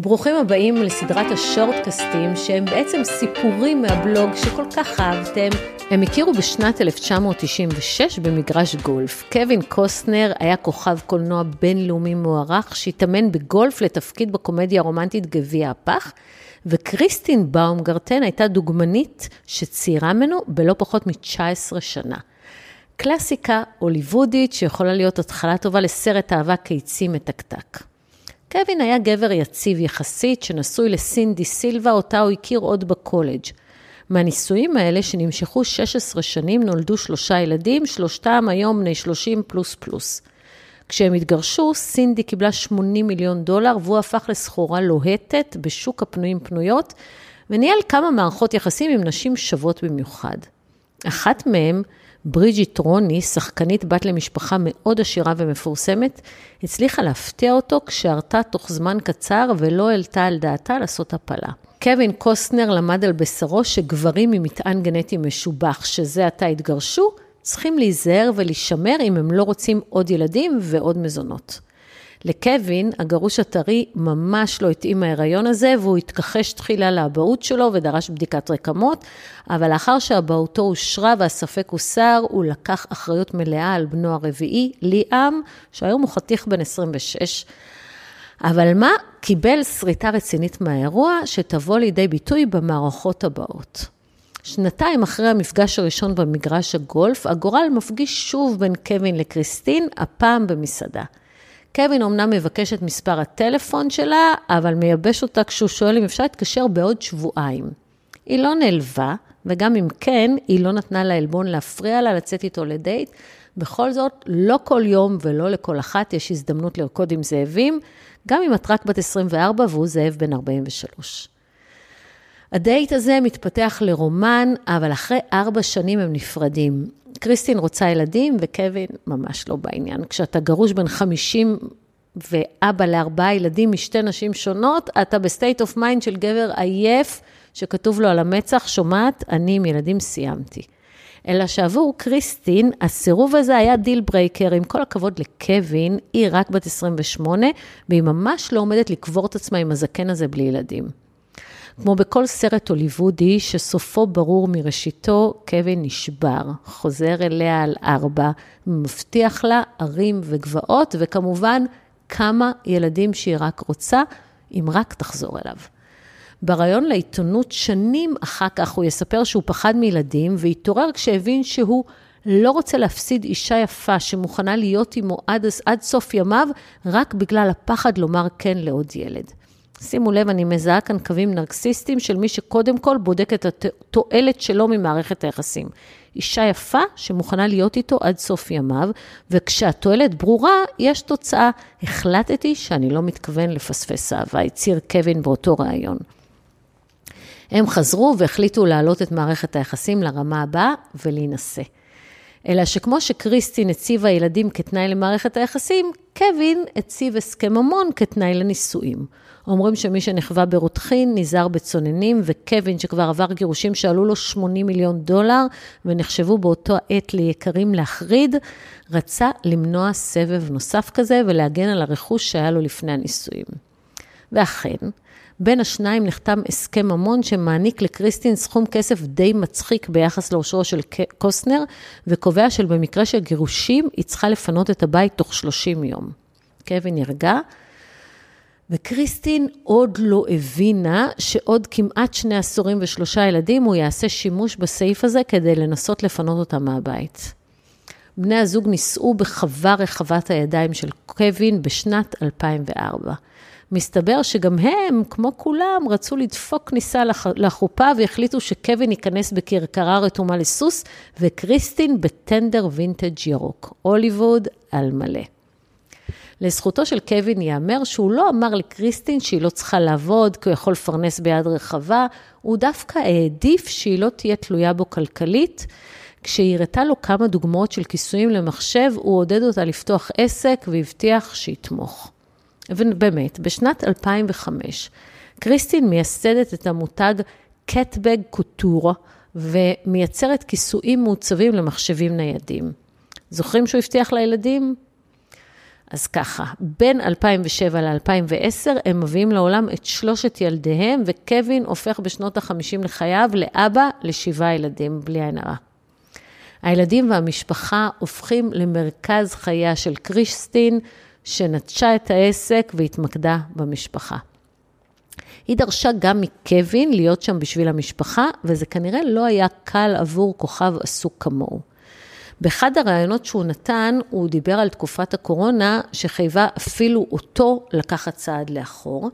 ברוכים הבאים לסדרת השורטקסטים, שהם בעצם סיפורים מהבלוג שכל כך אהבתם. הם הכירו בשנת 1996 במגרש גולף. קווין קוסטנר היה כוכב קולנוע בינלאומי מוערך, שהתאמן בגולף לתפקיד בקומדיה הרומנטית גביע הפח, וכריסטין באומגרטן הייתה דוגמנית שציירה ממנו בלא פחות מ-19 שנה. קלאסיקה הוליוודית שיכולה להיות התחלה טובה לסרט אהבה קיצי מתקתק. קווין היה גבר יציב יחסית, שנשוי לסינדי סילבה, אותה הוא הכיר עוד בקולג'. מהנישואים האלה, שנמשכו 16 שנים, נולדו שלושה ילדים, שלושתם היום בני 30 פלוס פלוס. כשהם התגרשו, סינדי קיבלה 80 מיליון דולר, והוא הפך לסחורה לוהטת בשוק הפנויים פנויות, וניהל כמה מערכות יחסים עם נשים שוות במיוחד. אחת מהן, בריג'יט רוני, שחקנית בת למשפחה מאוד עשירה ומפורסמת, הצליחה להפתיע אותו כשהרתה תוך זמן קצר ולא העלתה על דעתה לעשות הפלה. קווין קוסטנר למד על בשרו שגברים עם מטען גנטי משובח, שזה עתה התגרשו, צריכים להיזהר ולהישמר אם הם לא רוצים עוד ילדים ועוד מזונות. לקווין, הגרוש הטרי ממש לא התאים ההיריון הזה, והוא התכחש תחילה לאבהות שלו ודרש בדיקת רקמות, אבל לאחר שאבהותו אושרה והספק הוסר, הוא לקח אחריות מלאה על בנו הרביעי, ליאם, שהיום הוא חתיך בן 26. אבל מה? קיבל שריטה רצינית מהאירוע, שתבוא לידי ביטוי במערכות הבאות. שנתיים אחרי המפגש הראשון במגרש הגולף, הגורל מפגיש שוב בין קווין לקריסטין, הפעם במסעדה. קווין אמנם מבקש את מספר הטלפון שלה, אבל מייבש אותה כשהוא שואל אם אפשר להתקשר בעוד שבועיים. היא לא נעלבה, וגם אם כן, היא לא נתנה לעלבון להפריע לה לצאת איתו לדייט. בכל זאת, לא כל יום ולא לכל אחת יש הזדמנות לרקוד עם זאבים, גם אם את רק בת 24 והוא זאב בן 43. הדייט הזה מתפתח לרומן, אבל אחרי ארבע שנים הם נפרדים. קריסטין רוצה ילדים וקווין ממש לא בעניין. כשאתה גרוש בן 50 ואבא לארבעה ילדים משתי נשים שונות, אתה ב state of mind של גבר עייף, שכתוב לו על המצח, שומעת, אני עם ילדים סיימתי. אלא שעבור קריסטין, הסירוב הזה היה deal breaker, עם כל הכבוד לקווין, היא רק בת 28, והיא ממש לא עומדת לקבור את עצמה עם הזקן הזה בלי ילדים. כמו בכל סרט הוליוודי שסופו ברור מראשיתו, קווין נשבר, חוזר אליה על ארבע, מבטיח לה ערים וגבעות, וכמובן כמה ילדים שהיא רק רוצה, אם רק תחזור אליו. בריאיון לעיתונות שנים אחר כך הוא יספר שהוא פחד מילדים, והתעורר כשהבין שהוא לא רוצה להפסיד אישה יפה שמוכנה להיות עמו עד, עד סוף ימיו, רק בגלל הפחד לומר כן לעוד ילד. שימו לב, אני מזהה כאן קווים נרקסיסטיים של מי שקודם כל בודק את התועלת שלו ממערכת היחסים. אישה יפה שמוכנה להיות איתו עד סוף ימיו, וכשהתועלת ברורה, יש תוצאה. החלטתי שאני לא מתכוון לפספס אהבה, הצהיר קווין באותו ראיון. הם חזרו והחליטו להעלות את מערכת היחסים לרמה הבאה ולהינשא. אלא שכמו שקריסטין הציבה ילדים כתנאי למערכת היחסים, קווין הציב הסכם ממון כתנאי לנישואים. אומרים שמי שנכווה ברותחין נזהר בצוננים, וקווין, שכבר עבר גירושים שעלו לו 80 מיליון דולר, ונחשבו באותו עת ליקרים להחריד, רצה למנוע סבב נוסף כזה ולהגן על הרכוש שהיה לו לפני הנישואים. ואכן, בין השניים נחתם הסכם ממון שמעניק לקריסטין סכום כסף די מצחיק ביחס לאושרו של קוסנר, וקובע שבמקרה של גירושים היא צריכה לפנות את הבית תוך 30 יום. קווין נרגע, וקריסטין עוד לא הבינה שעוד כמעט שני עשורים ושלושה ילדים הוא יעשה שימוש בסעיף הזה כדי לנסות לפנות אותם מהבית. בני הזוג נישאו בחווה רחבת הידיים של קווין בשנת 2004. מסתבר שגם הם, כמו כולם, רצו לדפוק כניסה לחופה והחליטו שקווין ייכנס בכרכרה רתומה לסוס, וקריסטין בטנדר וינטג' ירוק. הוליווד על מלא. לזכותו של קווין ייאמר שהוא לא אמר לקריסטין שהיא לא צריכה לעבוד, כי הוא יכול לפרנס ביד רחבה, הוא דווקא העדיף שהיא לא תהיה תלויה בו כלכלית. כשהיא הראתה לו כמה דוגמאות של כיסויים למחשב, הוא עודד אותה לפתוח עסק והבטיח שיתמוך. ובאמת, בשנת 2005, קריסטין מייסדת את המותג קטבג קוטורה, ומייצרת כיסויים מעוצבים למחשבים ניידים. זוכרים שהוא הבטיח לילדים? אז ככה, בין 2007 ל-2010 הם מביאים לעולם את שלושת ילדיהם, וקווין הופך בשנות ה-50 לחייו לאבא לשבעה ילדים, בלי עין הרע. הילדים והמשפחה הופכים למרכז חייה של קריסטין, שנטשה את העסק והתמקדה במשפחה. היא דרשה גם מקווין להיות שם בשביל המשפחה, וזה כנראה לא היה קל עבור כוכב עסוק כמוהו. באחד הראיונות שהוא נתן, הוא דיבר על תקופת הקורונה, שחייבה אפילו אותו לקחת צעד לאחור,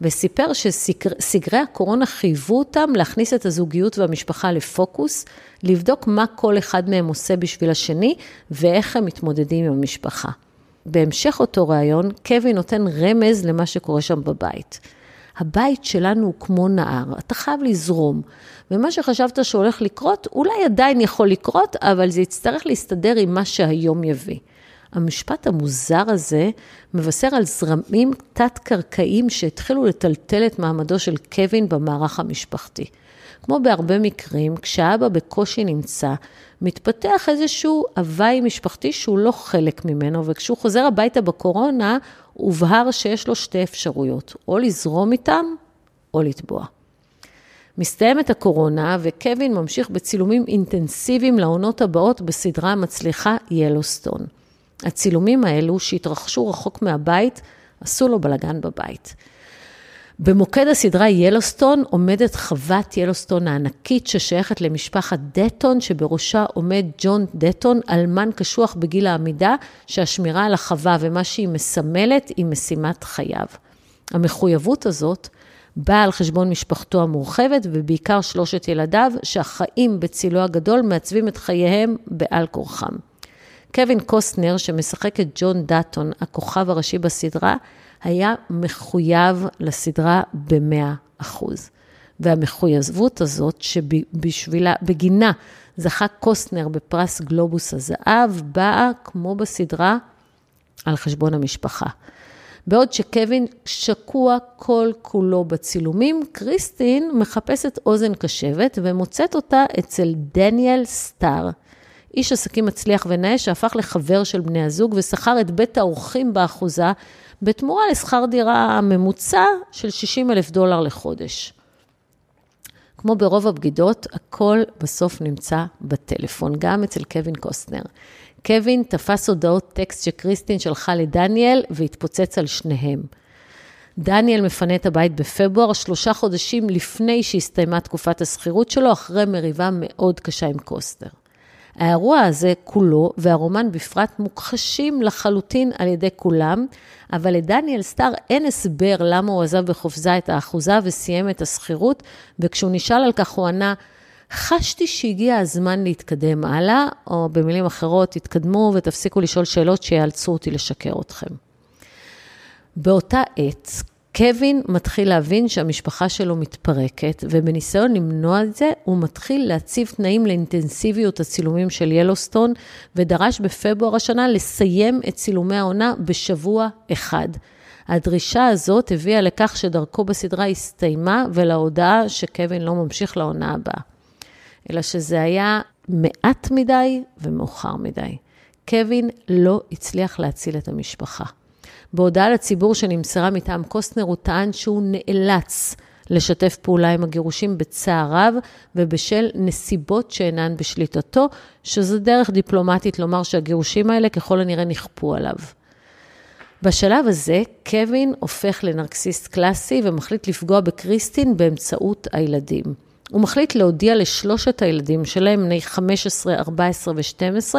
וסיפר שסגרי הקורונה חייבו אותם להכניס את הזוגיות והמשפחה לפוקוס, לבדוק מה כל אחד מהם עושה בשביל השני, ואיך הם מתמודדים עם המשפחה. בהמשך אותו ראיון, קווין נותן רמז למה שקורה שם בבית. הבית שלנו הוא כמו נהר, אתה חייב לזרום. ומה שחשבת שהולך לקרות, אולי עדיין יכול לקרות, אבל זה יצטרך להסתדר עם מה שהיום יביא. המשפט המוזר הזה מבשר על זרמים תת-קרקעיים שהתחילו לטלטל את מעמדו של קווין במערך המשפחתי. כמו בהרבה מקרים, כשהאבא בקושי נמצא, מתפתח איזשהו הוואי משפחתי שהוא לא חלק ממנו, וכשהוא חוזר הביתה בקורונה, הובהר שיש לו שתי אפשרויות, או לזרום איתם, או לטבוע. מסתיימת הקורונה, וקווין ממשיך בצילומים אינטנסיביים לעונות הבאות בסדרה המצליחה ילוסטון. הצילומים האלו, שהתרחשו רחוק מהבית, עשו לו בלגן בבית. במוקד הסדרה ילוסטון עומדת חוות ילוסטון הענקית ששייכת למשפחת דטון, שבראשה עומד ג'ון דטון, אלמן קשוח בגיל העמידה, שהשמירה על החווה ומה שהיא מסמלת היא משימת חייו. המחויבות הזאת באה על חשבון משפחתו המורחבת, ובעיקר שלושת ילדיו, שהחיים בצילו הגדול מעצבים את חייהם בעל כורחם. קווין קוסטנר, שמשחק את ג'ון דאטון, הכוכב הראשי בסדרה, היה מחויב לסדרה ב-100 והמחויבות הזאת, שבשבילה, בגינה זכה קוסטנר בפרס גלובוס הזהב, באה, כמו בסדרה, על חשבון המשפחה. בעוד שקווין שקוע כל כולו בצילומים, קריסטין מחפשת אוזן קשבת ומוצאת אותה אצל דניאל סטאר, איש עסקים מצליח ונאה שהפך לחבר של בני הזוג ושכר את בית האורחים באחוזה בתמורה לשכר דירה ממוצע של 60 אלף דולר לחודש. כמו ברוב הבגידות, הכל בסוף נמצא בטלפון, גם אצל קווין קוסטנר. קווין תפס הודעות טקסט שקריסטין שלחה לדניאל והתפוצץ על שניהם. דניאל מפנה את הבית בפברואר, שלושה חודשים לפני שהסתיימה תקופת השכירות שלו, אחרי מריבה מאוד קשה עם קוסטנר. האירוע הזה כולו, והרומן בפרט, מוכחשים לחלוטין על ידי כולם, אבל לדניאל סטאר אין הסבר למה הוא עזב בחופזה את האחוזה וסיים את השכירות, וכשהוא נשאל על כך הוא ענה, חשתי שהגיע הזמן להתקדם הלאה, או במילים אחרות, תתקדמו ותפסיקו לשאול שאלות שיאלצו אותי לשקר אתכם. באותה עת, קווין מתחיל להבין שהמשפחה שלו מתפרקת, ובניסיון למנוע את זה, הוא מתחיל להציב תנאים לאינטנסיביות הצילומים של ילוסטון, ודרש בפברואר השנה לסיים את צילומי העונה בשבוע אחד. הדרישה הזאת הביאה לכך שדרכו בסדרה הסתיימה, ולהודעה שקווין לא ממשיך לעונה הבאה. אלא שזה היה מעט מדי ומאוחר מדי. קווין לא הצליח להציל את המשפחה. בהודעה לציבור שנמסרה מטעם קוסטנר, הוא טען שהוא נאלץ לשתף פעולה עם הגירושים בצער רב ובשל נסיבות שאינן בשליטתו, שזו דרך דיפלומטית לומר שהגירושים האלה ככל הנראה נכפו עליו. בשלב הזה, קווין הופך לנרקסיסט קלאסי ומחליט לפגוע בקריסטין באמצעות הילדים. הוא מחליט להודיע לשלושת הילדים שלהם, בני 15, 14 ו-12,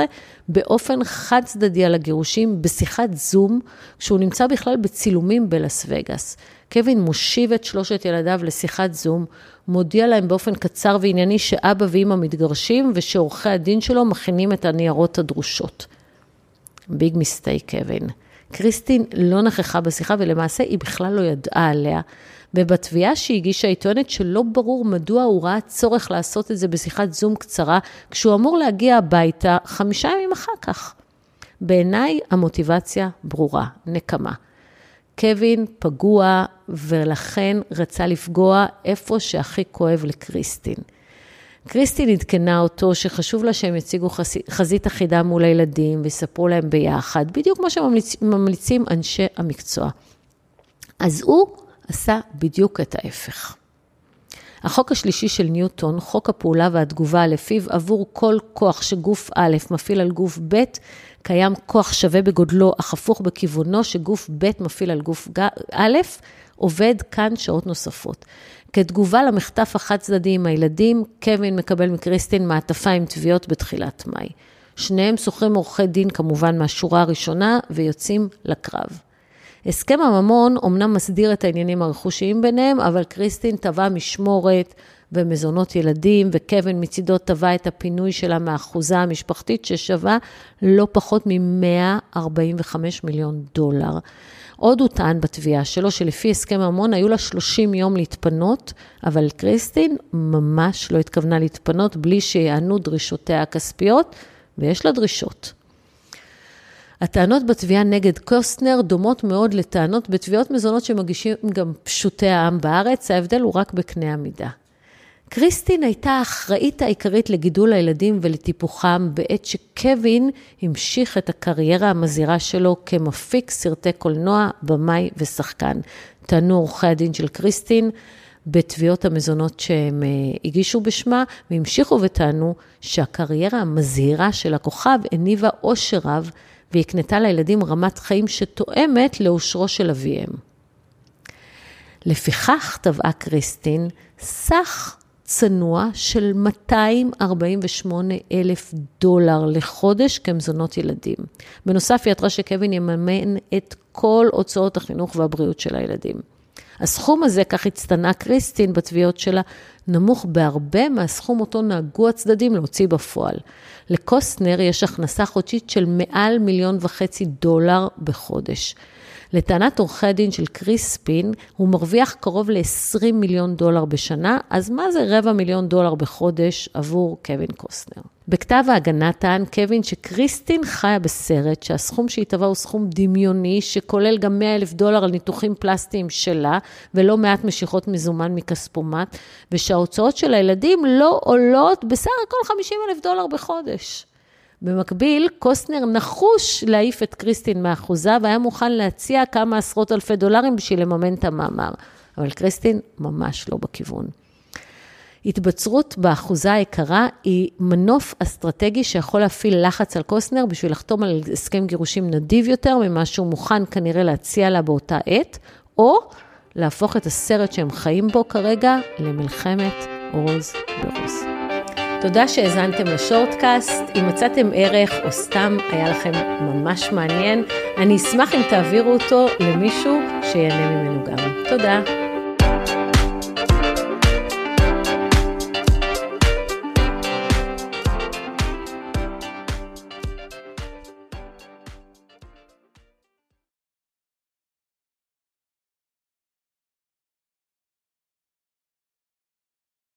באופן חד צדדי על הגירושים, בשיחת זום, כשהוא נמצא בכלל בצילומים בלאס וגאס. קווין מושיב את שלושת ילדיו לשיחת זום, מודיע להם באופן קצר וענייני שאבא ואמא מתגרשים ושעורכי הדין שלו מכינים את הניירות הדרושות. ביג מיסטייק, קווין. קריסטין לא נכחה בשיחה ולמעשה היא בכלל לא ידעה עליה. ובתביעה שהיא הגישה, היא טוענת שלא ברור מדוע הוא ראה צורך לעשות את זה בשיחת זום קצרה, כשהוא אמור להגיע הביתה חמישה ימים אחר כך. בעיניי המוטיבציה ברורה, נקמה. קווין פגוע ולכן רצה לפגוע איפה שהכי כואב לקריסטין. קריסטין עדכנה אותו שחשוב לה שהם יציגו חזית אחידה מול הילדים ויספרו להם ביחד, בדיוק כמו שממליצים אנשי המקצוע. אז הוא עשה בדיוק את ההפך. החוק השלישי של ניוטון, חוק הפעולה והתגובה, לפיו עבור כל כוח שגוף א' מפעיל על גוף ב', קיים כוח שווה בגודלו, אך הפוך בכיוונו, שגוף ב' מפעיל על גוף א', עובד כאן שעות נוספות. כתגובה למחטף החד-צדדי עם הילדים, קווין מקבל מקריסטין מעטפה עם תביעות בתחילת מאי. שניהם שוכרים עורכי דין כמובן מהשורה הראשונה ויוצאים לקרב. הסכם הממון אומנם מסדיר את העניינים הרכושיים ביניהם, אבל קריסטין תבע משמורת ומזונות ילדים, וקווין מצידו תבע את הפינוי שלה מהאחוזה המשפחתית ששווה לא פחות מ-145 מיליון דולר. עוד הוא טען בתביעה שלו שלפי הסכם ממון היו לה 30 יום להתפנות, אבל קריסטין ממש לא התכוונה להתפנות בלי שיענו דרישותיה הכספיות, ויש לה דרישות. הטענות בתביעה נגד קוסטנר דומות מאוד לטענות בתביעות מזונות שמגישים גם פשוטי העם בארץ, ההבדל הוא רק בקנה המידה. קריסטין הייתה האחראית העיקרית לגידול הילדים ולטיפוחם בעת שקווין המשיך את הקריירה המזהירה שלו כמפיק סרטי קולנוע, במאי ושחקן. טענו עורכי הדין של קריסטין בתביעות המזונות שהם אה, הגישו בשמה, והמשיכו וטענו שהקריירה המזהירה של הכוכב הניבה עושר רב והקנתה לילדים רמת חיים שתואמת לאושרו של אביהם. לפיכך טבעה קריסטין סך צנוע של 248 אלף דולר לחודש כמזונות ילדים. בנוסף, היא עתרה שקווין יממן את כל הוצאות החינוך והבריאות של הילדים. הסכום הזה, כך הצטנה קריסטין בתביעות שלה, נמוך בהרבה מהסכום אותו נהגו הצדדים להוציא בפועל. לקוסטנר יש הכנסה חודשית של מעל מיליון וחצי דולר בחודש. לטענת עורכי הדין של קריספין, הוא מרוויח קרוב ל-20 מיליון דולר בשנה, אז מה זה רבע מיליון דולר בחודש עבור קווין קוסטנר? בכתב ההגנה טען קווין שקריסטין חיה בסרט שהסכום שהיא טבעה הוא סכום דמיוני, שכולל גם 100 אלף דולר על ניתוחים פלסטיים שלה, ולא מעט משיכות מזומן מכספומט, ושההוצאות של הילדים לא עולות בסך הכל 50 אלף דולר בחודש. במקביל, קוסטנר נחוש להעיף את קריסטין מאחוזה, והיה מוכן להציע כמה עשרות אלפי דולרים בשביל לממן את המאמר. אבל קריסטין ממש לא בכיוון. התבצרות באחוזה היקרה היא מנוף אסטרטגי שיכול להפעיל לחץ על קוסטנר בשביל לחתום על הסכם גירושים נדיב יותר ממה שהוא מוכן כנראה להציע לה באותה עת, או להפוך את הסרט שהם חיים בו כרגע למלחמת רוז ברוז. תודה שהאזנתם לשורטקאסט. אם מצאתם ערך או סתם היה לכם ממש מעניין, אני אשמח אם תעבירו אותו למישהו שיהנה ממנו גם. תודה.